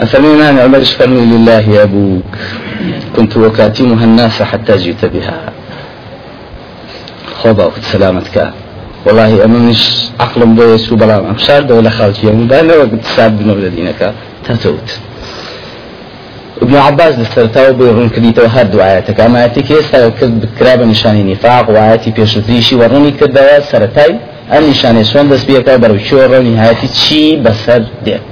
أفمن عمر فرمي لله يا أبوك كنت وكاتمها الناس حتى جئت بها. خضع سلامتك. والله أما مش عقل بو يسو بلا أمشار دولة خالتي يوم بانا وقت ساب بنو لدينك تتوت ابن عباس لسرتاو بيرون كديتو هر دعاياتك. أما أتي كيسا بكراب نشاني نفاق وآياتي بيشتريشي وروني كدوا سرتاي. النشاني سوان دست بيكا بروشو وروني هاتي چي بسر ديك.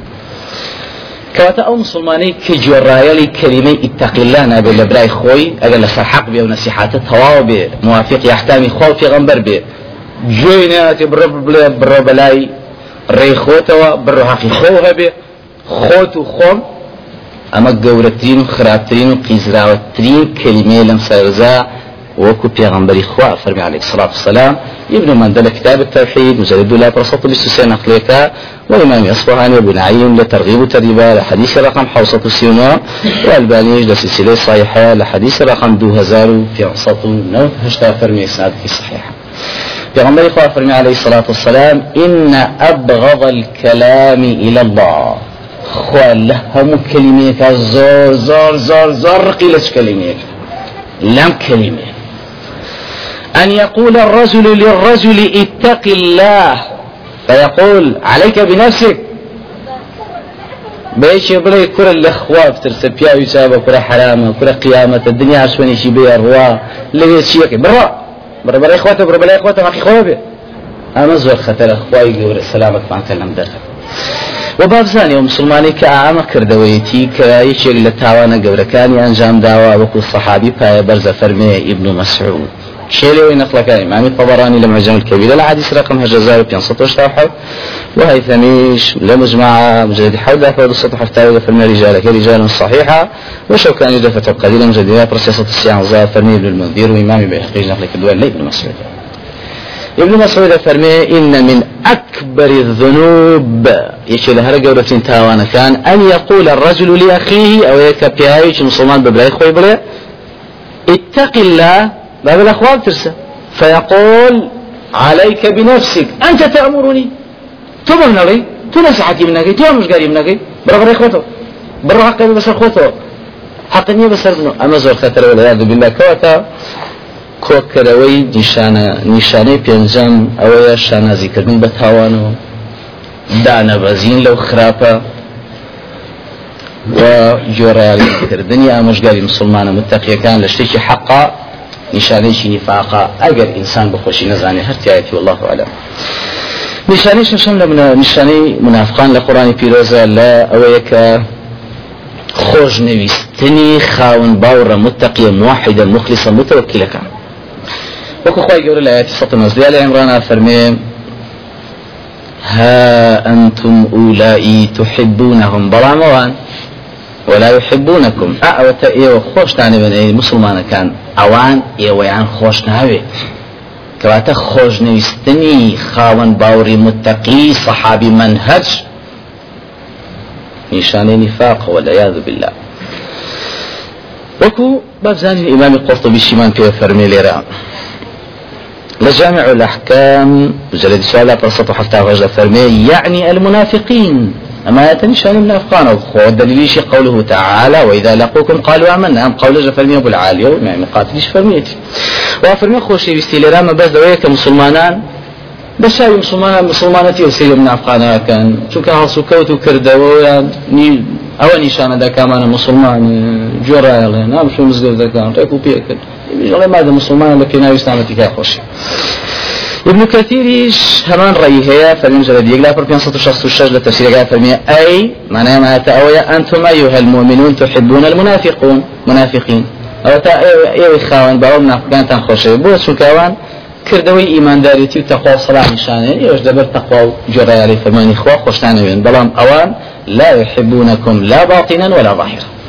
کەواتە ئەو مسلمانەی کە جۆڕایەڵی کەلیمەی ئیتەقیلا نابێت لە برای خۆی ئەگەر لەسەر حەق بێ و نەسیحاتە تەواو موافق خوا و پێغەمبەر بێ گوێی ناتێ بڕە بڵێ بڕە بەلای ڕێی خۆتەوە بڕە حەقی خۆ هەبێ خۆت و خۆم ئەمە گەورەترین و خراپترین و قیزراوەترین وكو بيغمبري خوا فرمي عليه الصلاة والسلام ابن مندل كتاب التوحيد مجلد لا برصة بستسين نقليكا وإمام أصفهاني وابن عين لترغيب ترغيبا لحديث رقم حوصة السينما والبانيج لسلسلة صحيحة لحديث رقم دو هزار في عصة نو هشتا فرمي إسناد في صحيحة بيغمبري خوا فرمي عليه الصلاة والسلام إن أبغض الكلام إلى الله. خوا لهم كلميك زور زور زور زور قيلة كلميك. لم كلمة أن يقول الرجل للرجل اتق الله فيقول عليك بنفسك. بيش يبلي كرة الأخواب ترسى بيا يسابة كرة حرامة كرة قيامة الدنيا عشواني شي بيا روا اللي شيك برا. برا برا إخواته برا برا إخواته ما خوابه. أما زور خطر أخوائي قول سلامك ما كلام دخل. وباب زاني ومسلماني كأعامة كردويتي كيشيك لتاوانا قوركاني أنجام داوا وكو الصحابي بايا برز فرمي ابن مسعود. شيلي نقل كان إمام الطبراني لمعجم الكبير. الحديث رقم هجزار بين سطوش تاحو وهيثميش لمجمع مجلد حول ذاك السطح حتى فرمي رجال كرجال صحيحة. وشوكاني دفة القليل مجلد برسيسة السيان زار فرمي ابن المنذير وإمام بيحقيج نقل كدوان لابن مسعود. ابن مسعود فرمي إن من أكبر الذنوب. يشي لهر قولة تاوانا كان أن يقول الرجل لأخيه أو يكبيهايش مسلمان ببلاي خوي اتق الله باب الأخوان ترسى فيقول عليك بنفسك. أنت تأمرني. تمر نغي تنصحتي من نغي تيامش قاري من نغي برا برا إخوته. برا حقي بس إخوته. حقني بس أما زور خطر والعياذ بالله كواتا. کۆکەرەوەی نیشانە نیشانەی پێنجەم ئەوەیە شانازیکردن بە تاوان و دانەبەزین لەو خراپە و جۆڕیالیکردنی ئامۆژگاری مسلمانە متەقیەکان لە شتێکی حەقا نیشانەیەکی نیفاقا ئەگەر ئینسان بخۆشی نەزانێت هەرتیایەتی والله عالم نیشانەی شەشەم لە نیشانەی منافقان لە قڕانی پیرۆزە لە ئەوەیە کە خۆش خاون باوڕە متەقیە موحدە مخلصە متوکلەکان وكو خواهي يقول الآيات سطر نزلية لعمران فرمي ها أنتم أولئي تحبونهم؟ بلا ولا يحبونكم أعوة إيوة خوش تاني من أي مسلمان كان إيوة يعني خوش ناوي كواتا خوش نوستني خاون باوري متقي صحابي منهج. نشان نفاق والعياذ بالله. وكو باب زاني الإمام القرطبي شيمان في فرمي ليرا لجامع الأحكام مجلد سؤال قصة حتى غجل فرمي يعني المنافقين أما يتنشان المنافقان والدليل شيء قوله تعالى وإذا لقوكم قالوا آمنا. أم قول جا فرمي أبو العالي. يعني قاتلش فرميتي وفرمي خوشي بستيلي ما بس دوية كمسلمانان بس هاي مسلمان مسلمانتي وسيل من أفغان كان. شو كان هالسو كوتو كردوا يعني أو نشان ذا كمان مسلمان. جورا يلا نعم شو مزجر ذا كان. تأكل بيأكل يلا ماذا مسلمان لكن هاي إسلامتي كا خوش ابن كثير همان رأيه هي فرمي جلد يقلا فرمي صوت الشخص الشجلة تفسير قال فرمي أي معناه ما تأوي أنتم أيها المؤمنون تحبون المنافقون. منافقين. أو تا أيها إخوان باو منافقان تنخوشي بو شو كوان کردەوەی ئیمانداریتی و تەخوا سەڵامیشانێ ئێوەش دەبەر تەخوا و جۆڕیاری فەرمانی خوا خۆشتانەوێن بەڵام ئەوان لا يحبونكم لا باطنا ولا ظاهرا.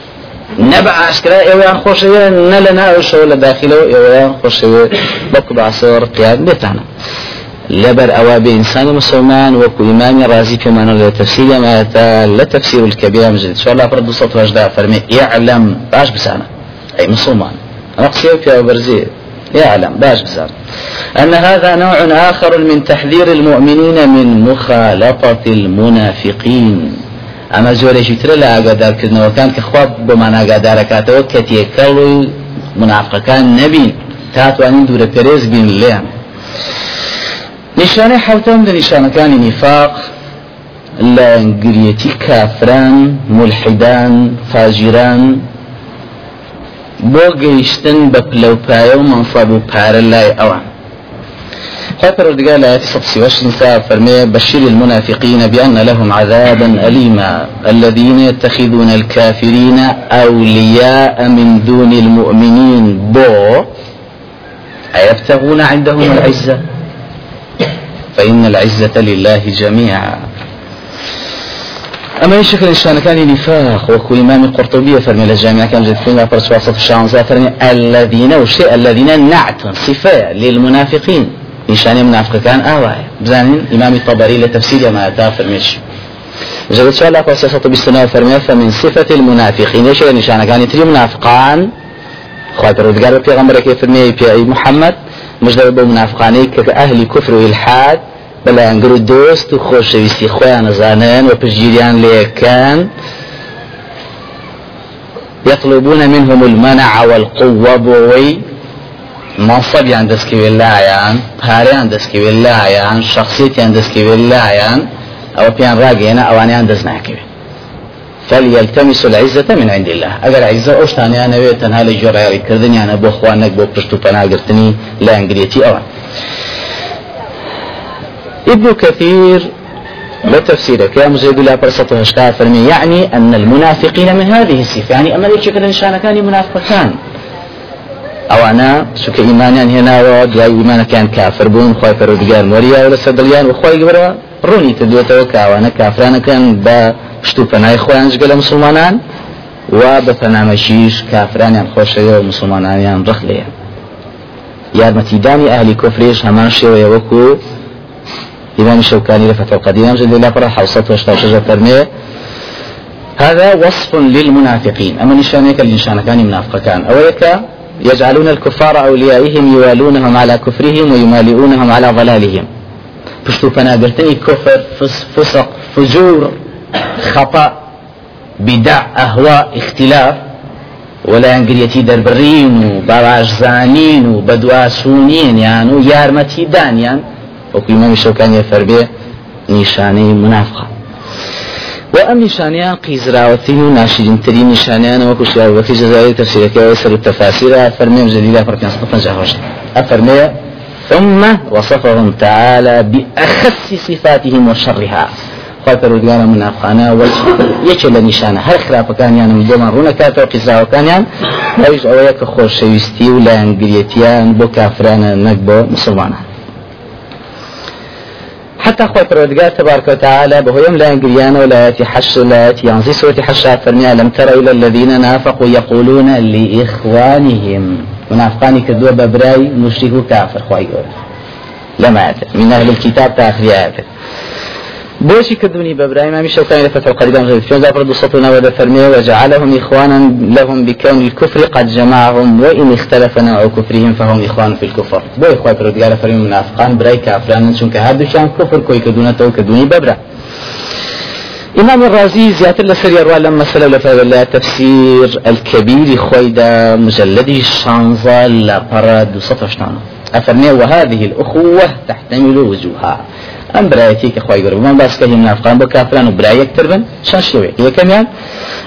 نبع عسكرا نە لە ناوشەوە لە داخلەوە ئێوەیان خۆشەوێ بەکو بەعسەوە قیاد بێتانە لبر أوا بإنسان مسلمان وكل إمام رازي كما نقول تفسير ما لا تفسير الكبير مجد. شو الله فرد صوت وجدا فرمي يعلم باش بسانة أي مسلمان. أنا قصير في برزيل يعلم باش بزار أن هذا نوع آخر من تحذير المؤمنين من مخالطة المنافقين. ئەمە زۆرێکی ترە لە ئاگادارکردنەوەکان کە خوا بۆمان ئاگادارەکاتەوە کە تێکەڵ و منافقەکان نەبین. تاتوانین دوورە پەرێز بین لێیان. نیشانەی حوتەم لە نیشانەکانی نیفاق لە گریەتی کافران ملحدان فاجیران بۆ گەیشتن بە پلەپایە و منصب و پارە لای ئەوان. خاطر الرجال آيات صفسي وشنساء فرمي بشر المنافقين بأن لهم عذابا أليما الذين يتخذون الكافرين أولياء من دون المؤمنين. بو أيبتغون عندهم العزة؟ فإن العزة لله جميعا. أما يشكل إنسان كان نفاق وكو إمام قرطبي فرمي للجامعة كان جد فينا فرس وسط الشانزة فرمي الذين وشيء الذين نعت صفة للمنافقين. نشاني منافق كان آواية بزانين إمام الطبري لتفسير ما أتى فرميش جد سؤال لك وسيسة بالسنة فرمي فمن صفة المنافقين إيش نشان كان يتري منافقان خاطر ودقار في غمرك فرمي في محمد مجدد بمنافقاني كأهل كفر والحاد بەڵێ ئەنگر و دۆست و خۆشەویستی خۆیان نەزانن و پشگیریان لێکان يطلبون منهم المنع والقوة بوي منصبیان دەستکەوێت لایەن پارەیان دەستکەوێت لایەن شخصیتیان دەستکەوێت لایەن ئەوە پێیان ڕاگەێنە ئەوانیان دەست ناکەوێت فليلتمسوا العزة من عند الله. أجر عزة أوشتانيان نويت تنها لجرى كردن يعني بو خوانك بو پشتو پناگرتني لا انجريتي أوان. ابن كثير بتفسيرك يا مزيد الله برسطه هشتا فرمي يعني أن المنافقين من هذه الصفة يعني أما ليش كده نشان كان منافقان. أو سك إيمانيان هنا ودواي إيمان كان كافر بون خوي فرودجار موريا ولا سدليان وخوي قبرا روني تدوت وكا وأنا كافران كان با شتو پناهی خۆیان جگە مسلمانان و بە پەنامەشیش کافرانیان خۆشەوە و مسلمانانیان ڕخ لێ یارمەتیدانی ئاهلی کۆفرێش هەمان شێوەیە وەکو إمام الشوكاني لفتح القديم جل الله فرح حوصة واشتاشة فرمية هذا وصف للمنافقين. أما نشانك الإنسان كان منافق كان أولك يجعلون الكفار أوليائهم يوالونهم على كفرهم ويمالئونهم على ضلالهم. پشتو پناگرتنی كفر فسق فجور خطأ بدع أهواء اختلاف. ولا انقريتي دربرين وبراج زانين وبدواسونين يعني ويارمتي دانيان. يعني وەکو ئیمامی شەوکانی فەربێ نیشانەی منافقە و ئەم نیشانیان قیزراوەتی و ناشرینترین نیشانیان وەکو شیاوەتی جزایی تفسیرەکەی سەر التفاسير فرمي جديدة فرقنا سقطنا جهوش أفرمي ثم وصفهم تعالى بأخس صفاتهم وشرها. خاطر ودگانە منافقانە یەکێ لە نیشانە. هەر خراپەکانیان بۆمان ڕوونەکاتەوە قیزاوەکانیان ئەوش ئەوەیە کە خۆشەویستی و لایەنگریەتیان بۆ کافرانە نەک بۆ مسلمانان. حتى أخوة پروردگار تبارك وتعالى بهو يوم لا انقريانا ولا يأتي حش لا يأتي ينزي سورة حش فرمي لم ترى إلى الذين نافقوا يقولون لإخوانهم. منافقاني كدوا ببراي مشركوا كافر خواهي لما من أهل الكتاب تاخر آياته بوشي كدوني بابراهيم امي شوكاني لفتح القريبان غير في زافر دوسطنا ودا فرمي وجعلهم إخوانا لهم بكون الكفر قد جمعهم وإن اختلف نوع كفرهم فهم إخوان في الكفر. بو اخوات رجال فرمي منافقان براي كافران چونك هادو شان كفر كوي كدونا تو كدوني بابرا إمام الرازي زيادة لسري أروى لما سلو لفا تفسير الكبير خويدا مجلد الشانزة لبرا دوسطشتان أفرمي وهذه الأخوة تحتمل وجوها ام برايتي كخوي قرب من بس كهم نافقان بكافران وبرايك تربن شان شوي هي كمان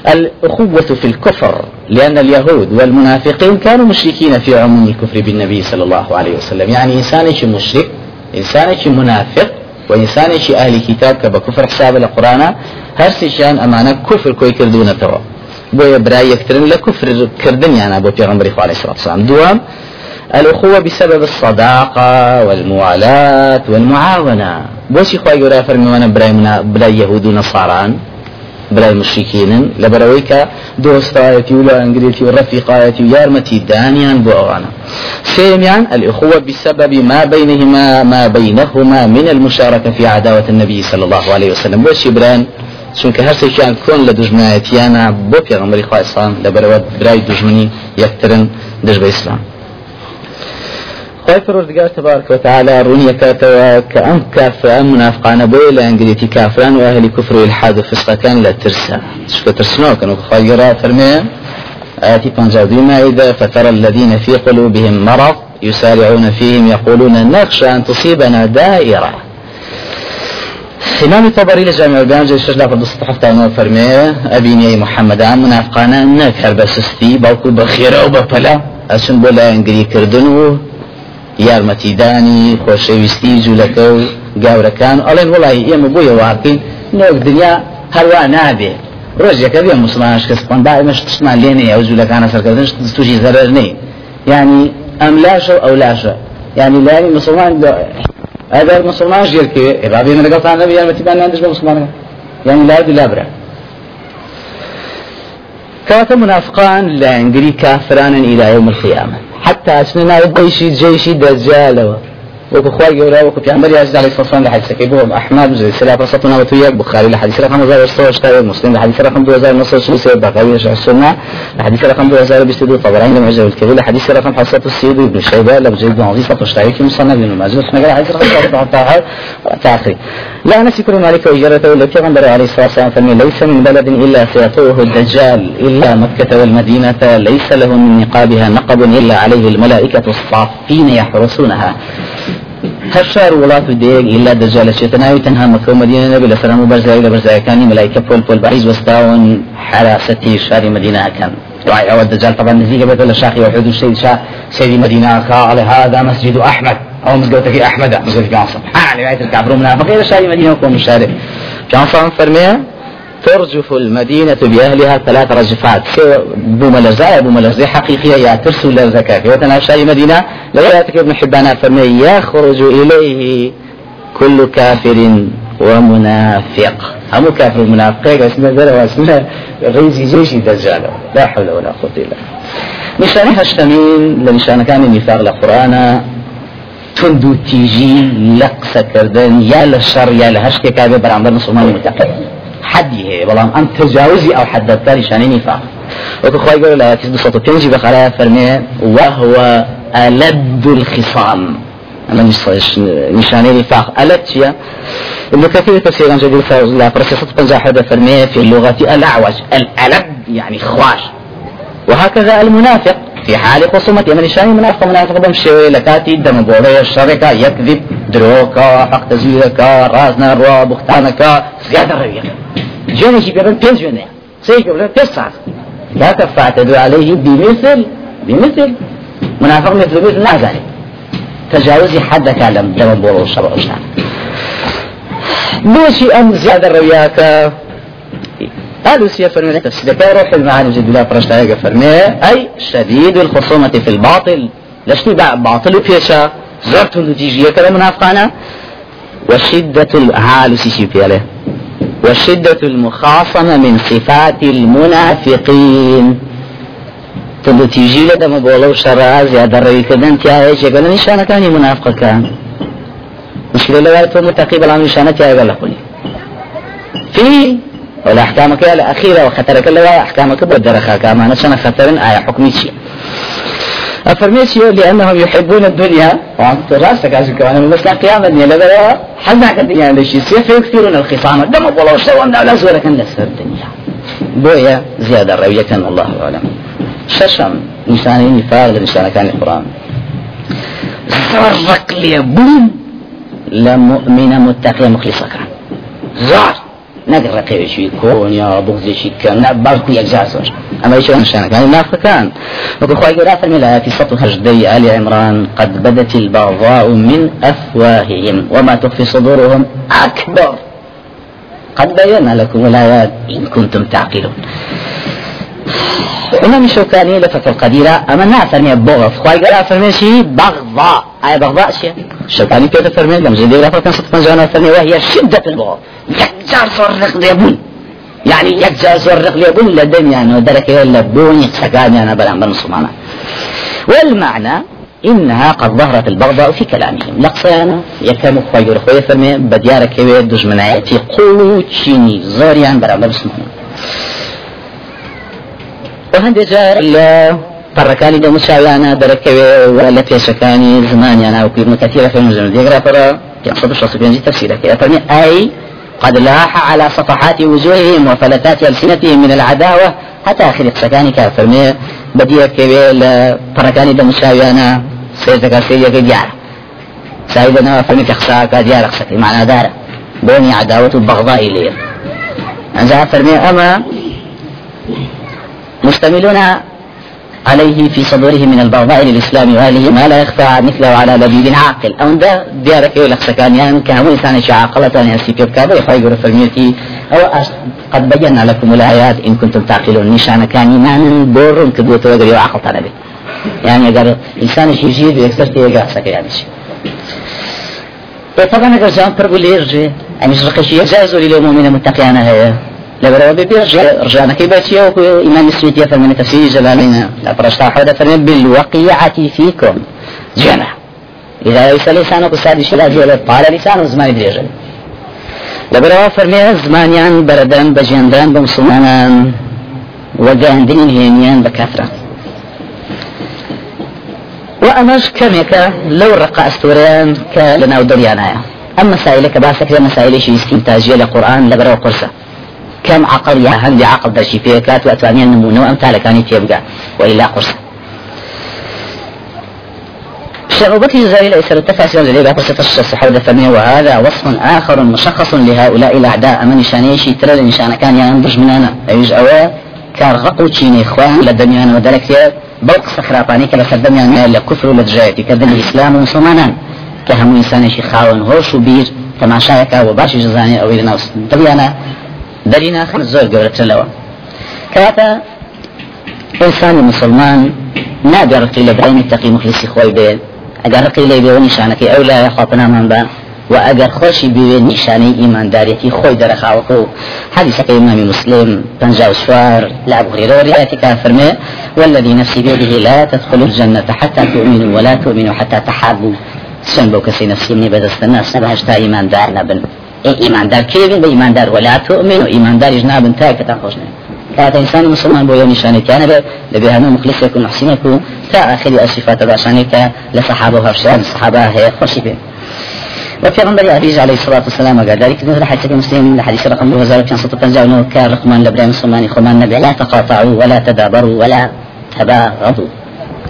الأخوة في الكفر لأن اليهود والمنافقين كانوا مشركين في عموم الكفر بالنبي صلى الله عليه وسلم. يعني إنسان مشرك إنسان منافق وإنسان أهل كتاب كبكفر حساب القرآن. هرسيشان أمانة كفر كوي كردون توا بو براي يكترن لكفر كردن يعني أبو بيغمبري عليه الصلاة والسلام دوام الأخوة بسبب الصداقة والموالاة والمعاونة. بۆچی خی گەورە فەرمیوانە برای منە برای یهود و نەساران برای مشرکینن لەبەرەوەی کە دۆستایەتی و لە ئەنگرێتی و ڕەفیقایەتی الإخوة بسبب ما بينهما ما بينهما من المشاركة في عداوة النبي صلى الله عليه وسلم. بۆچی بران چونکە هەرسێکیان کۆن لە دژمنایەتیانە بۆ پێغمبەری خوا ئسلام لەبەرەوە برای دژمنی یەکترن دژ بە ئیسلام خی پرۆردگار تبارك وتعالى رونية كاتوا كأم كاف أم منافقان بوي لأنجليتي كافران وأهل كفر والحاد وفسق كان لا ترسى. شكو ترسنو كانوا خيرا فرمي. آتي بنجادوما إذا فترى الذين في قلوبهم مرض يسارعون فيهم يقولون نخشى أن تصيبنا دائرة. إمام الطبري لجامع البيان جاي شجلة في الدستة حفتة أنه فرمي أبيني محمد عام منافقانا نكر بسستي باوكو بخيرة وبفلا أسن بولا انجري كردنو. یارمەتیدانی خۆشەویستی جوولەکە و گاورەکان. ئەڵێن وڵی ئێمە بۆیە واقین نۆک دنیا هەروە نابێ ڕۆژێکە بێ مسلمانش کەس پندامەش تشمان لێنێ ئەو جوولەکانە سەرکردن تووشی زەرەر نەی. ینی ئەم لاشە ئەو لاشە. ینی لانی مسلمان ئەگەر مسلمان ژێرکێ ڕابێ لەگەڵتان نەبێ یارمەتیدان ناندش بە مسلمانە ینی لای لابرا كاتب منافقان لا كافران إلى يوم القيامة. حتى أسننا جيشي جيشي دجالة وكو خواي قولا وكو بيعمر يازد عليه الصلاة والسلام لحديث كيبوهم أحمد زي سلاة فصلنا وتوياك بخاري لحديث رقم 1916 مسلم لحديث رقم 2019 بقوي شرح السنة لحديث رقم 2022 طبراني لم يجب الكبير لحديث رقم حصة السيد ابن الشيبة لم يجب عظيم فتشتعي في مصنف ابن ماجد اسمه قال حديث رقم 19 لا نسي كل مالك وإجارته التي غنبر عليه الصلاة والسلام فمن ليس من بلد إلا سيطوه الدجال إلا مكة والمدينة ليس له من نقابها نقب إلا عليه الملائكة الصافين يحرسونها هەر وڵات و دەیەک ئللا دەجا لە چێتە ناوی تەنها مەکە و مدینە نەبێت لە سەرم و بەرزایی لە بەرزایەکانی ملایکە پۆل پۆل بەعیز وەستاون حراسەتی شاری مدینەکەن دعاء أو الدجال طبعا نزيك بيت ولا شاخي وحدو الشيء شا سيدي مدينة قال هذا مسجد أحمد. أو مسجد أحمد مسجد جانصر آه رواية الكعب منافق إلى شاري مدينة وكون مشارف جانصر فرميه ترجف المدينة بأهلها ثلاث رجفات. بو ملزا بو ملزا حقيقية يا ترسو للزكاة وتنا شاي مدينة؟ لغاية ابن حبان فرمي يخرج إليه كل كافر ومنافق. هم كافر منافق اسمه ذرا واسمه رئيس جيش دجال. لا حول ولا قوة إلا نشان هشتمين لنشان كان النفاق لقرآن. تندو تيجي لقسة كردن يا للشر يا لهشك كابي برعمبر مسلمان متقل. هەیە بەڵام ئەم تجاوزی ئەو حدەتکاری شانەی نیفاق. وەکو خی گەور لە آیاتی 205 بەخەرایە فەرمێ وهو ألد الخصام. أما نشانه نفاق ألد چیە ابن كثير تفسير عن جديد لا برسيسة بنجا حدا فرمية في اللغة الأعوج. الألد يعني خواش وهكذا المنافق في حال خصومة من شان منافق منافق بمشي لكاتي دم بولي الشركة يكذب دروكا حق تزويركا رازنا روا بختانكا زيادة روية جوني بيبن بينز جوني. سيك بيبن تسعة لا تفعتدوا عليه بمثل بمثل. منافق مثل مثل ذلك تجاوزي حد كلام دم بولو الشرع بوشي أم زيادة روياك. قالوا سيا فرمي تفسير روح المعاني جد الله فرشتا فرمي أي شديد الخصومة في الباطل. لشتي باطل فيشا زرت النتيجية كذا منافقانا. وشدة الأعال سيشي عليه وشدة المخاصمة من صفات المنافقين. تندو تيجي لدى مبولو شرع زيادة روي كدن تيا إيش يقول نشانة كاني منافق كان. مشكلة لغاية متقي بلا نشانة تيا يقول في ولا أحكامك يا الأخيرة وخطرك لا أحكامك بدرخا كما نشان خطر آية حكمي شيء. أفرميسيو لأنهم يحبون الدنيا. وأنت رأسك عشان كمان بس قيامة الدنيا لا حزنا الدنيا؟ لشيء فيكثرون الخصام. دم والله سوى؟ من أولا سورة كان الدنيا. بويا زيادة روية كان الله أعلم. ششم إنسان نفاق لإنسان كان القرآن. زرق لي بوم. لمؤمن متقي مخلصة كان زار قيشي كون يا بغزي شكا نبالكو يجازر أما إيش أنا كان النافق كان. وكل خواهي قرأ في سطو هجدي آل عمران قد بدت البغضاء من أفواههم وما تخفي صدورهم أكبر. قد بينا لكم الآيات إن كنتم تعقلون. إمام الشوكاني لفترة القديرة أما فرمي بغض خواهي قرأ فرمي شيء بغضاء. أي بغضاء شيء الشوكاني كيف فرمي لما جدي رفض كان صدق من فرمي وهي شدة البغض. يكجار صرق ليبون. يعني يكجار صرق ليبون لدن يعني ودرك لبون يتسكان يعني بلا من مسلمانا والمعنى إنها قد ظهرت البغضاء في كلامهم. لقصانا يكام خير خوي فرمي بديارك كوي دجمنايتي قوتشيني زاريان برا مسلمانا وهند جار الله پەڕەکانی دەموچاویانە دەرەکەوێ لە پێشەکانی زمانیان ناوکردن کەتیرە فێنژن دێگرا پەرە 565 تفسيرك. فرمي أي قد لاح على صفحات وجوههم وفلتات ألسنتهم من العداوة حتى آخر قسەکانی کا فەرمێ بەدیەکەوێ لە پڕەکانی دەموچاویانە سێزەکە سێریەکە دیارە سایدەنەوە فەرمی کە قساکە دیارە قسەکەی معنادارە بۆنی عداوة و بەغضائی لێ ئەنجا فەرمێ ئەمە عليه في صدوره من البغضاء للإسلام وأهله ما لا يخفى مثله على لبيب عاقل. أو ده ديارك يقول لك يعني كهو إنسان عاقلة أن يسي في كابو يخير فرميتي أو قد بينا لكم الآيات. إن كنتم تعقلون. نشان كان إيمان بور كدوت وقر يعقل طلبه يعني أقر إنسان شي يجيب يكسر تيجا سكي يعني شي طبعا أقر جان برقو ليرجي يعني شرقشي يجازوا للمؤمن متقيانا هي لبرا ببيرج رجعنا باتيا وكو إمام السويدية فرمنا تفسير جلالنا لبرشتا حودا فرمنا بالوقيعة فيكم. جنة إذا ليس لسانك سادي شلا جيلة طال لسان زمان دريجل لبرا فرمي زمانيان بردان بجندان بمسلمانان. وقاندين هينيان بكثرة. وأمش كميكا لو رقع أستوريان كلنا ودريانا أما مسائلك باسك مسائل شي استنتاجية لقرآن لبرا قرصة. كم عقل يا هندي عقل دشي فيكات وأتواني النمونة وأمثال كان تيبقى وإلا قرص. بكر الجزائري ليس التفاسير الذي بقى قصة فمي وهذا وصف آخر مشخص لهؤلاء الأعداء. من نشانيشي ترى نشان كان ينبج من أنا أيج أوا كارغقو تشيني إخوان لدميان ودرك بوق سخراباني كلا سدميان لكفر لدجايتي كذل الإسلام ومسلمانا كهم إنسانيشي خاون هوش وبير تماشايك وباشي جزاني أو إلى نوس دبيانا دەری ناخن زۆر گەورەتر لەوە کاتە ئینسانی مسلمان نابێ ڕقی لە برای متەقی مخلیسی خۆی بێت ئەگەر ڕقی لێ بێەوە نیشانەکەی ئەو لایە خواپنامان بە و ئەگەر خۆشی بوێ نیشانەی ئیماندارەتی خۆی دەرەخاوەکە و حديثك إمام مسلم بنجا وشوار لا أبو هريرة ورواية كافرمي والذي نفسي بيده لا تدخل الجنة حتى تؤمنوا ولا تؤمنوا حتى تحابوا. سن بو كسي نفسي مني بدست الناس نبهشتا إيمان دار نبن. ئیماندار کێبن بە ئیماندار ولا تؤمن و ئیمانداریش نابن تا کەتان خۆش کاتە ئینسانی مسلمان بۆ یو نیشانێکیانە بێت لەبێ هەموو مخلصێک و محسینێک و تا آخری ئەسیفاتە باشانێک کە لە سەحابە و هەفشیان سەحابە هەیە خۆشی بێت وفيغمبر عزيز عليه الصلاة والسلام قال ذلك في حديث مسلم الحديث رقم 2550 كان رقمان لبرا مسلمان خمان نبي لا تقاطعوا ولا تدابروا ولا تباغضوا.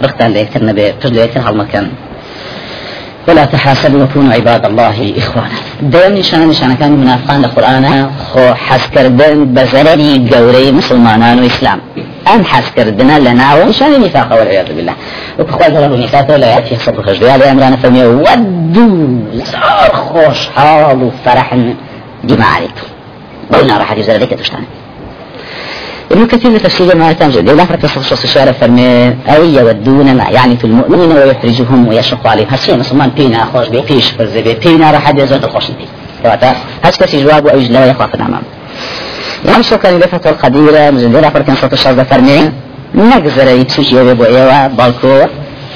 رختان ليكتر نبي تجلو يكتر هالمكان ولا تحاسبوا وكونوا عباد الله إخوانا. دوم نشان نشان كان منافقان القرآن. خو حس كردن بزرري قوري مسلمان وإسلام أم حس كردنا لنا ونشان النفاق والعياذ بالله. وكخوال جلال النفاق ولا يأتي صدق خجل يا أمران فمي ودوا زار وفرح بما عليكم قلنا راح يجزر ذلك تشتاني ابن كثير من تفسير ما تنجد يصف الشخص الشارع فرمي أو يودون ما يعني في المؤمنين ويحرجهم ويشق عليهم. هالشيء مسلمان بينا خوش بي فيش فرزي بي. بينا راح حد يزود الخوش بي. كواتا هاش كسي جواب وأيج لا يخاف الأمام يعني شو كان لفتة القديرة. لا فرق ينصت الشخص فرمي. نقزر يتسوشي يبو إيوا بالكو.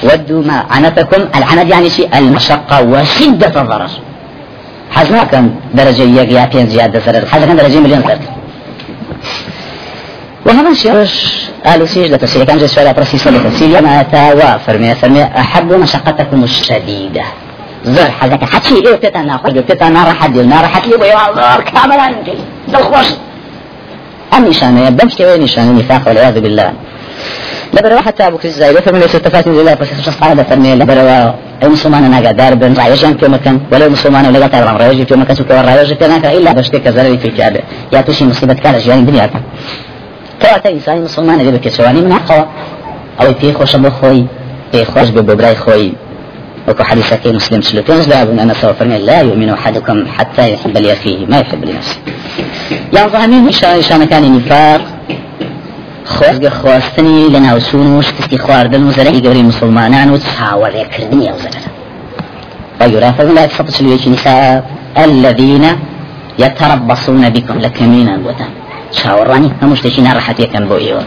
ودوا ما عنتكم العنت يعني شيء المشقة وشدة الضرر حزنا كان درجة يك يا بين زيادة زرر حزنا كان درجة مليون زرر وهذا شرش قالوا سيج لتفسير كان جاي سؤال برسيسة لتفسير ما أتى فرمي فرمي أحب مشقتكم الشديدة. زر حزك حتى إيه بتتا ناخذ بتتا نار حد نار حتى يبغى يعذر كاملا أنت. دلخوش النشانة يبدأ وين نشانة؟ نفاق والعياذ بالله. لبروا حتى أبو كريز زايد فمن ليس تفات من الله بس شخص قاعدة فرمي لبروا أي مسلمان أنا قاعد دار بن رايجان في مكان ولا مسلمان ولا تعلم رايجي في مكان سوكا رايجي. كذا إلا بشتك زلمي في كعبة يا تشي مصيبة كارج يعني دنيا کەواتە ئینسانی مسلمانە لێ بە کێچەوانی مناقەوە ئەوەی پێی خۆشە بۆ خۆی پێی خۆش بێ بۆ برای خۆی وكو حديثك مسلم سلو بينز لا أبن أنا سوف لا يؤمن أحدكم حتى يحب لأخيه ما يحب لنفسه يعني ظهمين إشارة إشارة كان نفاق خۆزگە خواستنی لە ناوچون و شکستی خواردن و زەرەی گەوری مسلمانان و چاوەڕێکردنی ئەو زەرە لا تفضل سلوية نساء الذين يتربصون بكم لكمينا وتم چاوەڕوانی هەموو شتێکی ناڕەحەتیەکەن بۆ ئێوە.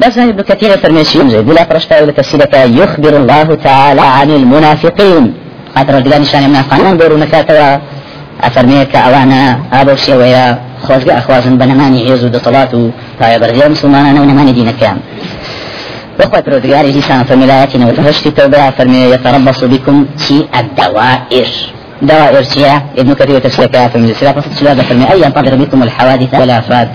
بس ابن كثير فرميسي يمزي بلا فرشتا ولا تفسيرك يخبر الله تعالى عن المنافقين خاطر رجلان شان منافقان دورو نكاتوا أفرميك أوانا أبو سيويا خوزق أخوازن بنماني عيزو دطلاتو فايا برزيا مسلمانا ونماني دينك كام وقوة برودقار لسان فملاياتنا وتفشت التوبة فرمي يتربص بكم في الدوائر دوائر شيعة. ابن كثير تفسير كافر من السلاح فصل سلاح فرمي أي ينتظر بكم الحوادث والآفات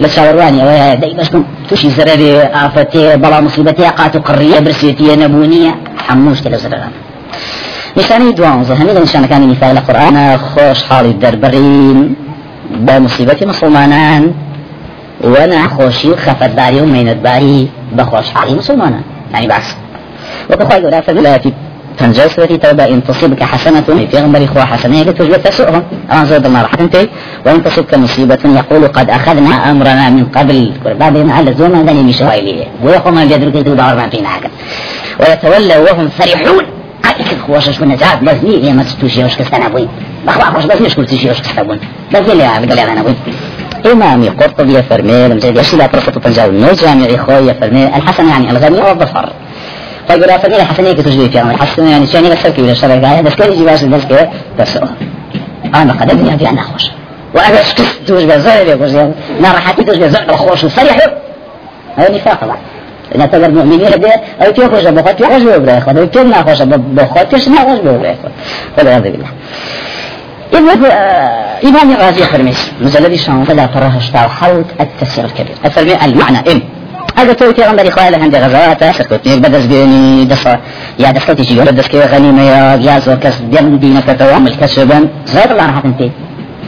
لشاورواني أو داي باشكم توشي زرري آفتي بلا مصيبتي قاتو قرية برسيتي نبونية. حموش كده زرران نشاني لە نیشانەکانی نیفاق لە قورآانە خۆش حاڵی دەربڕین بە مصیبەتی مسلمانان. و ناخۆشی و خەفەتداری و مینەتباری بە خۆشحاڵی مسلمانان. يعني بعكس. وكخوي ولا فبلاتی تنجو سورة توبة إن تصيبك حسنة في غنبري خوا حسنة؟ تجب تسؤهم أنا زود الله راح تنتهي وإن تصيبك مصيبة يقول قد أخذنا أمرنا من قبل. بعدين على زوما ذني مشوائلية ويقوم بيدرك دور ما فينا حاجة ويتولوا وهم فرحون. هذيك خوشش من نجات بس يا ما تستوشي وش كستنا بوي بخوا خوش بس مش كنت وش كستنا بس اللي عم قال أنا بوي إمامي قرطبي فرمي لمجد يشي لا فرصة تنجاو نو جامعي خوي فرمي الحسن يعني الغني والظفر فيقول فرمي الحسن هيك تجري في الحسن يعني شأني بس كي ولا شرك هذا بس يجي باش بس كي بس. أنا قد أبي أنا خوش وأنا شكست توش بزايد يا خوش أنا راحتي توش بزايد خوش وصريح هذا نفاق طبعا. إذا تقدر مؤمنين هذا أو تيو خوش بخوت خوش بوبرا يخوت أو تيو ما خوش بخوت تيو ما خوش بوبرا يخوت والعياذ بالله. إذن إمام الرازي فرميس مجلد شان فلا تراه اشتاو حوت التفسير الكبير. الفرمي المعنى. إن هذا تو في غنبري خوالة عندي غزوات سكوتني بدس بيني دس يا دس كوتي جيو بدس كي غنيمة يا يا زور كس بيان دينا كتو عمل كسبان زاد الله راحت انتي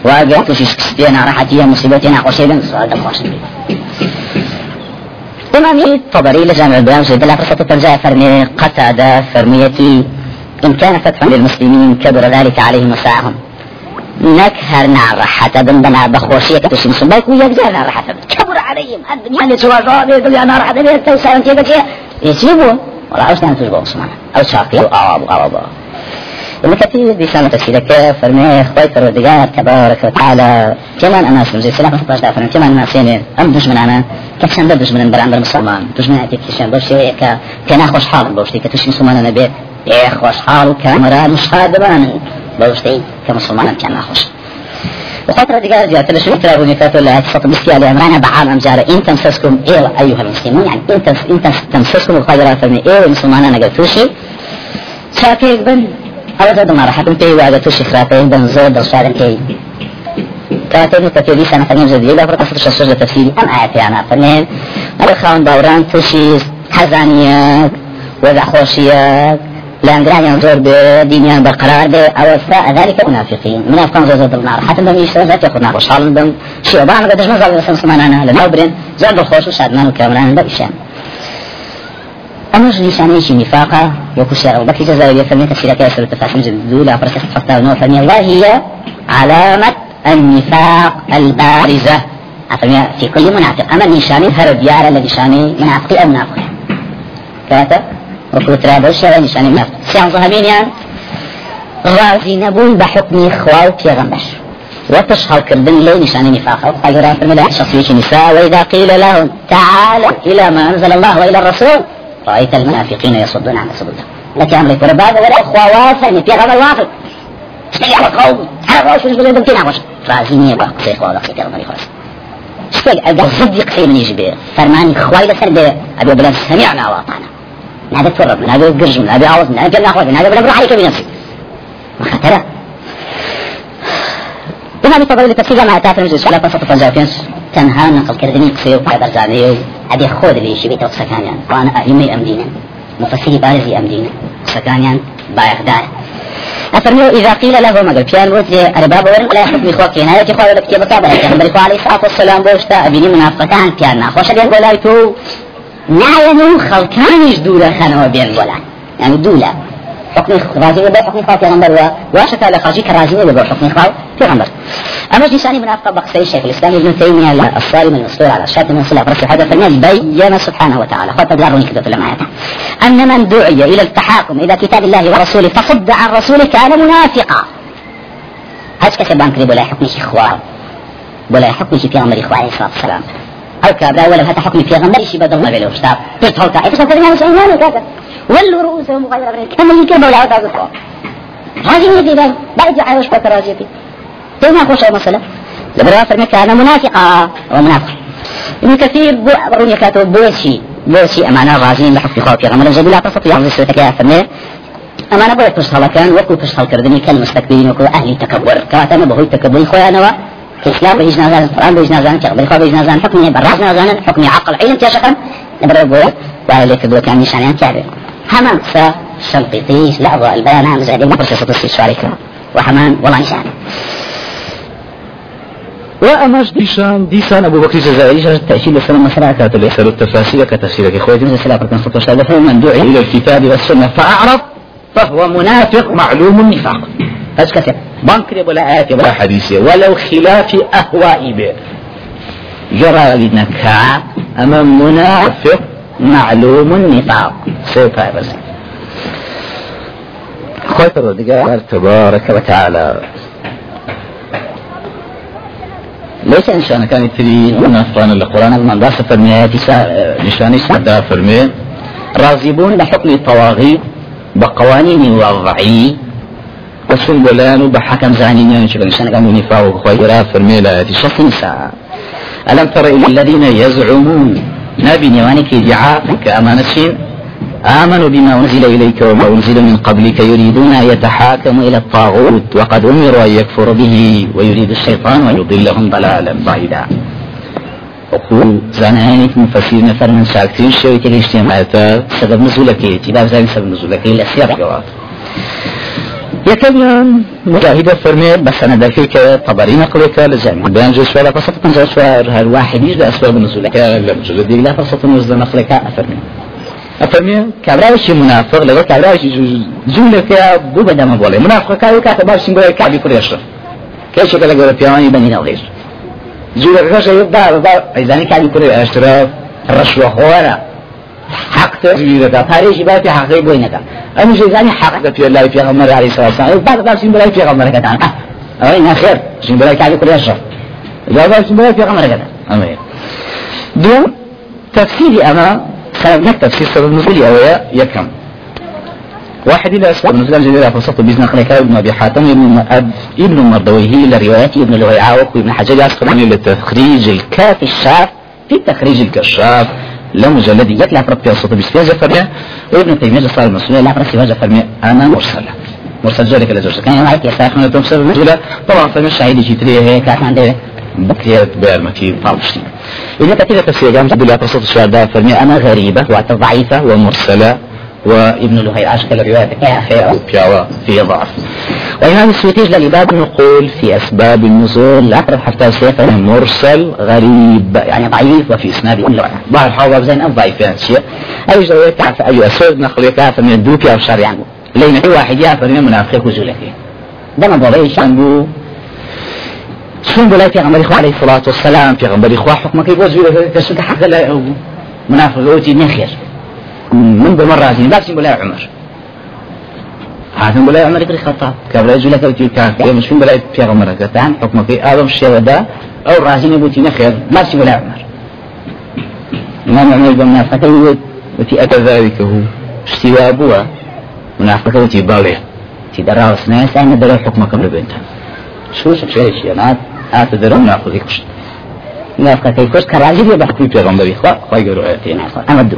واقع تشيش كستينا راحت هي مصيبتنا قوشيبا زاد الله إمام الطبري لجامع البيان سيد الله فرصة ترجع فرمي قتادة فرميتي إن كان فتحا للمسلمين كبر ذلك عليهم وسعهم. نكهر نار حتى بندنا بخوشية تشي مسلمك ويجزانا حتى كبر عليهم الدنيا اللي سوى ضابط الدنيا نار حتى بيتوسع انتي بكي يجيبون ولا عاوز نعمل تجيبون سبحانه أو شاقي أو أعواب أو ابن كثير بيسان تفسيرك فرمي أخوي پروردگار تبارك وتعالى كمان أنا اسلم زي سلاح مخطاش دافرن كمان أنا سينين ام دشمن أنا كشان ده دشمن بران مسلمان. دشمن هاتي كشان بوشي كا كنا خوش حال بوشتي كتوش مسلمان أنا بيت إيه خوش حال كامرا مش هادبان بوشتي كمسلمان كان خوش. وفترة دقائق جاءت لشو ترى كاتو لا تصط مسكي على امرانا بعالم جارة إن تمسسكم إيه ايها المسلمون؟ يعني انت انت تمسسكم القادرات فرمي إيه المسلمان أنا قلتوشي شاكيك بن هذا زاد ما راح تنتهي وهذا توشي خرافين بن زود الصار كي. كاتب كتبي سنة ثانية جديدة لا فرق صدر الشجرة تفسيري. أم آيات أنا فنين هذا خاون باوران توشي حزانيات وذا خوشيات لأنجران زور بدينيان برقرار به أو أثناء ذلك منافقين. منافقان زور زود النار حتى بم يشتغل ذات يخون نار. وشال بم شيء بان قدش ما زال بس مسلمان أنا لما برين زود الخوش وشادمان وكامران ده إشان. أمر لسانيش نفاقا وكسر أو بكي جزائر يفهمين تفسير كاسر التفاحم جدو لا فرس حتى نوع فرمي الله هي علامة النفاق البارزة. أفرمي في كل منافق أما النشاني هرب يارا لنشاني منافقي أو منافق كاتا؟ وكل تراب الشيء نشاني منافق سيان صهبين يعني راضي نبون بحكم إخوة وبيغمبر وتشهر كردن لي نشان نفاق قال رافع من شخصية نساء وإذا قيل لهم تعالوا إلى ما أنزل الله وإلى الرسول رأيت المنافقين يصدون عن سبيل الله لك أمرك ولا بعد ولا أخوة في غضا وافر اشتغل على القوم على الرسول يقول لهم كنا وش رازيني يبقى قصي إخوة ولا قصي كرمي خلاص اشتغل أبدا صدق قصي من يجي فرماني إخوة إلى سنة أبي بلان سمعنا وأطعنا نادى تورب نادى قرج نادى عوض نادى قلنا أخوة نادى بلان عليك بنفسي ما خطرة بما بفضل لتفسير ما أتاك نجد على قصة فنجاتين تنها نقل كردني قصير وقاعد أرزاني أبي خود لي شبي تو سكانيان. وأنا أئمة أمدينا مفسري بارزي أمدينا سكانيان بايخدار أفرمي إذا قيل له ما قال بيان وتي أرباب ورن لا حكم يتي خواه لك يبقى بلا كان بريخو عليه الصلاة والسلام بوشتا أبيني منافقان بيان ناخوش بيان بولاي تو. نعينو خلقانيش دولا خانوا بيان بولا. يعني دولا حكم راجي بو حكم خاطر پیغمبر واشك على خاجي كراجي بو حكم خاطر پیغمبر. أما جنساني من أفقى بقصي الشيخ الإسلام ابن تيمية الصارم المسطور على الشاتم من صلى برسل هذا فرمي بين سبحانه وتعالى خط داروني كده لما أن من دعي إلى التحاكم إلى كتاب الله ورسوله فصد عن رسوله كان منافقا. هاش كسب بانكري ولا حكم إخوة ولا حكم في پیغمبر إخوة عليه الصلاة والسلام. أو كابرا ولا هذا حكم في غمر. شي بدل ما بيلو استاب ترتهو تا إيش تقول مش إيمان كذا ولوا رؤوسهم غير كما يمكن ولا عاد هذه هي دي بعد عايش فتراجتي ما خوش مثلا لبرا فرمي كان منافقا ومنافق ابن كثير برون يكاتب بوشي. بۆچی ئەمانە ڕازین لە حکمی خوا پێغەمبەر جەبی لا تستطيع حفظ سوێتەکە فەرمێ ئەمانە بۆیە پشت هەڵەکان وەکو پشت هەڵکردنی کەل مستەکبرین وەکو ئەهلی تەکەبر کەواتەمە بەهۆی تەکەبوری خۆیانەوە كإسلام بيجي نازان القرآن بيجي نازان كغبر خوا بيجي نازان حكمي براز نازان حكمي عقل علم تيشقا نبرر بويا وعلى لك بويا كان نشانيان تعبير همان سا شنقيطيش لعظة البيان هم زي ما برسي سطسي شوارك وحمان والله نشان وأماش ديشان ديسان أبو بكر الجزائري التأشير للسلام مسألة كاتب يسأل التفاسير كتفسير أخوي جميع السلام بركان سطو شهادة فمن دعي إلى الكتاب والسنة فأعرض فهو منافق معلوم النفاق هاش كثير بانكري ولا آيات ولا حديث ولو خلاف أهواء به جرى لنكا أما منافق معلوم النفاق سيفا بس. خوي تبارك وتعالى. ليس إنسان كان يتري منافقان القرآن من داس فرميات نشاني سعدا فرمي راغبون لحكم الطواغيت بقوانين وضعي وسن بولان بحكم زانين شبه إنسان كانوا نفاق خوي فرمي لا تشخص ساعة ألم تر إلى الذين يزعمون نبي نوانك ادعاء كأمانة آمنوا بما أنزل إليك وما أنزل من قبلك يريدون أن يتحاكموا إلى الطاغوت وقد أمروا أن يكفروا به ويريد الشيطان أن يضلهم ضلالا بعيدا وقول زانانك مفسرين فرمن ساكتين شوي كده اجتماعات سبب نزولك اتباب زاني سبب نزولك الأسير جواب. مجاهدة فرمي بس أنا ذاك طبري نقلك لزعم بيان جزء ولا قصة تنزل شوار هالواحد يجد أسباب نزولك لا مجرد لا قصة نزول نقلك أفرمي ئەفەرمێ کابراوشی منافق لەگەڵ کابراوشی جوو لەکەیا بوو بەدەمە بۆڵێ منافقەکە کاتە باشین بۆ کابی کوڕێشە کێشێکە لە گەورە پیاوانی بەنی نەڵێش جوو لەکەش ئەیزانی کابی کوڕێ ئەشترا ڕەشوە خۆرە حق تزویرەکە پارێژی باتی حقی بۆی نەکە ئەم ژێزانی حقەکە پێ لای پێغەمبەر عەلەیهی سەلام بعد باشین بەلای پێغەمبەرەکەتان ئەوەی نەخێر ژین بەلای کابی کوڕێشە جا باشین بەلای پێغەمبەرەکەتان ئەمەیە دوم تفسيري أما سبب تفسير سبب نزول أويا يكم واحد إلى أسباب نزول. جديدة فصلت بإذن خليك ابن أبي حاتم ابن أب ابن مردويه إلى روايات ابن لهيعة وابن حجر العسقلاني لتخريج الكاف الشاف؟ في تخريج الكشاف. لمجلد يتلع ربي الصوت بسفياجة فرمي وابن تيمية صار المسؤول لا برسي واجه فرمي أنا مرسلة مرسل ذلك لزوجة كان معك يا ساخن تمسر طبعا فمن الشهيد جيتريه هيك عندي بكريت بالمكي طالبشتي إذا كثير تفسير جامع عبد الله قصة الشهداء فرمي أنا غريبة وضعيفة ومرسلة. وابن لهي أشكال رواية بياوة في ضعف. وإمام السويتيج للإباب نقول في أسباب النزول. أقرب حتى سيفا مرسل غريب يعني ضعيف وفي إسناد بعض الحوض زين أو ضعيف يعني شيء أي جوية تعرف أي أسود نخلي كافة من الدوكي أو الشر يعني لين واحد يعرف أن منافق وزولك ده ما ضريش عنده؟ شلون بلا پیغمبر خو عليه الصلاة والسلام؟ پیغمبر خو حكمك يبوز كسوك حق لا منافق اوتي نخير. من بمرة هذه بس بلا عمر هذا بلا عمر بن الخطاب كبلا يجي لك اوتي كاك مش بلا پیغمبر كتان حكمك آدم الشيء ده أو رازين يبوتي نخير بس بلا عمر امام عمر بن منافق وتي اتى ذلك هو استواء ابوه منافق وتي بالي تي دراوس ناس أنا درا حكمك قبل بنتها شو شو شو نات هات درون ناخذ يكش نافقة كيكوش كراجل يبحثي في غنبري خوا خوا يقولوا ايتينا أمدو.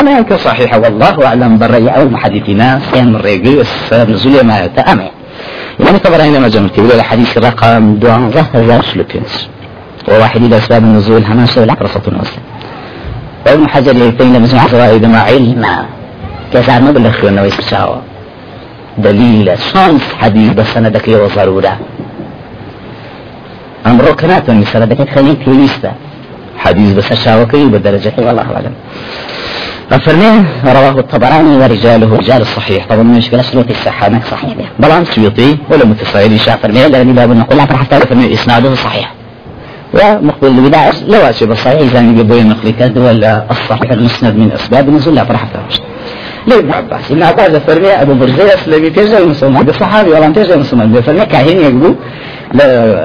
أما يمكن صحيحة والله أعلم بري أو محدثنا سين من ريقي والسبب نزول ما يتأمي يعني طبعا عندما جمعت يقول الحديث رقم دوان ظهر سلوكينس وواحد إلى أسباب النزول هما سوى العقرصة الوسط وابن حجر يتين لمجمع فوائد مع علم. كسار ما أنه يسشاوى دليل شانس حديث بس أنا دكي أمر كنات المسألة دكت خليل بيوليستا حديث بس الشاوكي بدرجة والله أعلم. أفرميه رواه الطبراني ورجاله رجال الصحيح طبعا مش قال سلوك الصحة صحيح. به بلان سيوطي ولا متصايل شاف فرميه لأني لا بنقول لك حتى فرميه إسناده صحيح. ومقبل البداية لو أشي الصحيح إذا يقبل نقلي كذا ولا الصحيح المسند من أسباب النزول لا فرح ليه ابن عباس ابن عباس فرمي أبو برزية أسلمي تيجي المسلمان بصحابي. ولا تيجي المسلمان فرمي كاهين يقولوا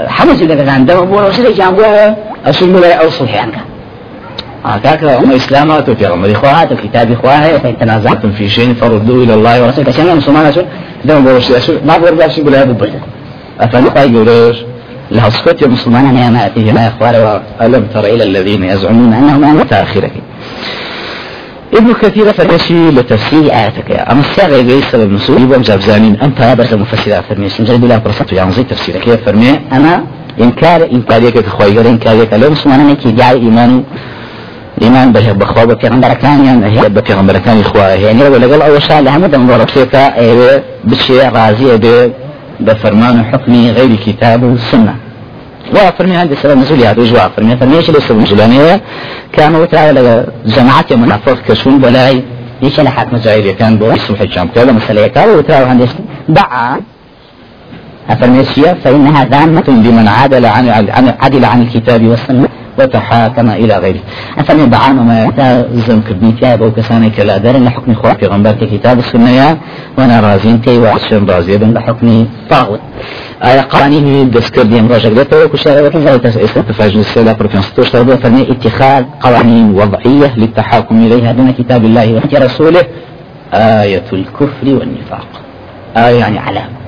حمس إذا كان عندهم أبو رسول جامعه أصل ملا أو صلح عنك. هكاك هم إسلامات في غمر إخوات وكتاب إخواه فإن تنازعتم في شيء فردوا إلى الله ورسوله كشان المسلمان أسول دم بورش أسول ما بورش أسول بلا أبو برزية أفنقا يقولوش لها سكوت يا مسلمان أنا ما أتيه ما إخوان ألم تر إلى الذين يزعمون أنهم أن تأخيرك؟ ابن كثير فرمشي لتفسير آياتك أما الساغة يقول سبب نسول يبقى مزابزانين أنت برز مفسر فرميش نجد بلا برصة يعنزي تفسيرك. فرمي؟ أنا إنكار إنكاريك تخوي غير إنكاريك لو مسلمان نكي جاي إيمان. إيمان به بخوا بفيغمبر كان يعني هي بفيغمبر كان إخوة يعني لو لقل أول شيء لهم دم ضرب سيكا بشيء راضي بفرمان حكمي غير كتاب والسنة وفرمي عندي سبب نزول هذا وجوا فرمي إيش اللي سبب نزولانية كانوا تعالى جماعات من أفراد كشون بلاي أنا حاكم زايد كان بو اسم حجام كذا مسألة كذا وتراو عندي دعا أفرميسيا فإنها ذامة بمن عدل عن عدل عن الكتاب والسنة وتحاكم إلى غيره. أفرمي بعام ما زم كردني تياب أو كساني كلا دار لحكم خوا في غنبار كتاب السنة وأنا رازين تي وعشان رازي بن لحكم طاغوت. آية قوانين دستور ديم روجك دتا وكشارة وكذا تفاجئ السيدة بروفيسور تشتغل فرمي اتخاذ قوانين وضعية للتحاكم إليها دون كتاب الله ورسوله آية الكفر والنفاق. آية يعني علامة.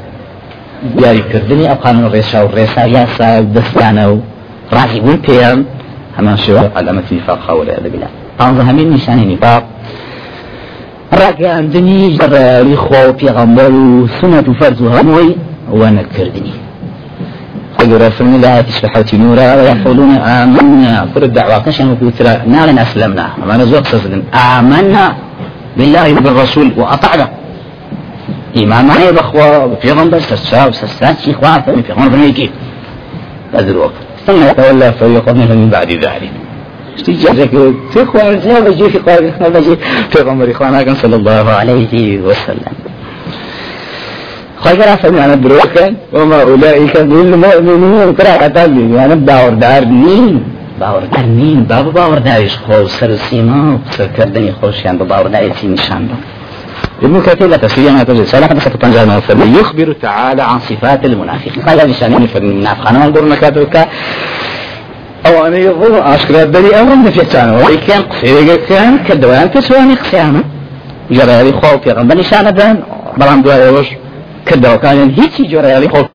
دیاریکردنی ئەو قانون ڕێشا و ڕێسا یاسا دەستانە و ڕازی بوون پێیان هەمان شێوە علامەت نیفاق خاوەلە دەبیلا پانزە هەمین نیشانی نیفاق ڕاگەاندنی ڕێلی خۆ و پێغەمبەر و سنەت و فەرز و هەمووی وەنەکردنی قال فرمي لا تسبحة نورا ويقولون آمنا كل الدعوة كشن وكوترا نالنا أسلمنا ما نزوق آمنا بالله وبالرسول وأطعنا إمام معي بخوا في غنبر سسا وسسا شيخ وافا في غنبر ميكي هذا الوقت ثم يتولى فريق منهم من بعد ذلك استجابك تخوان لا بجي في قال لا بجي في غنبر إخوانا صلى الله عليه وسلم خير فمن أنا بروكا وما أولئك بالمؤمنين قراءة لي أنا باور دار مين باور دار مين بابا باور داريش خو سر سيما سر كردني خوش يعني باور داري نشان ابن كثير لا تفسير ما تجد سلاح بس تنجا يخبر تعالى عن صفات المنافقين قال لسان في المنافق أنا انظر نكاتك أو أنا يظن أشكر الدليل أمر من فتان وكان قصير كان كدوان تسواني قسيانا جرى لي خوف يا رب. لسان بان بلان دوا يوش كدوا كان هيك جرى لي خوف.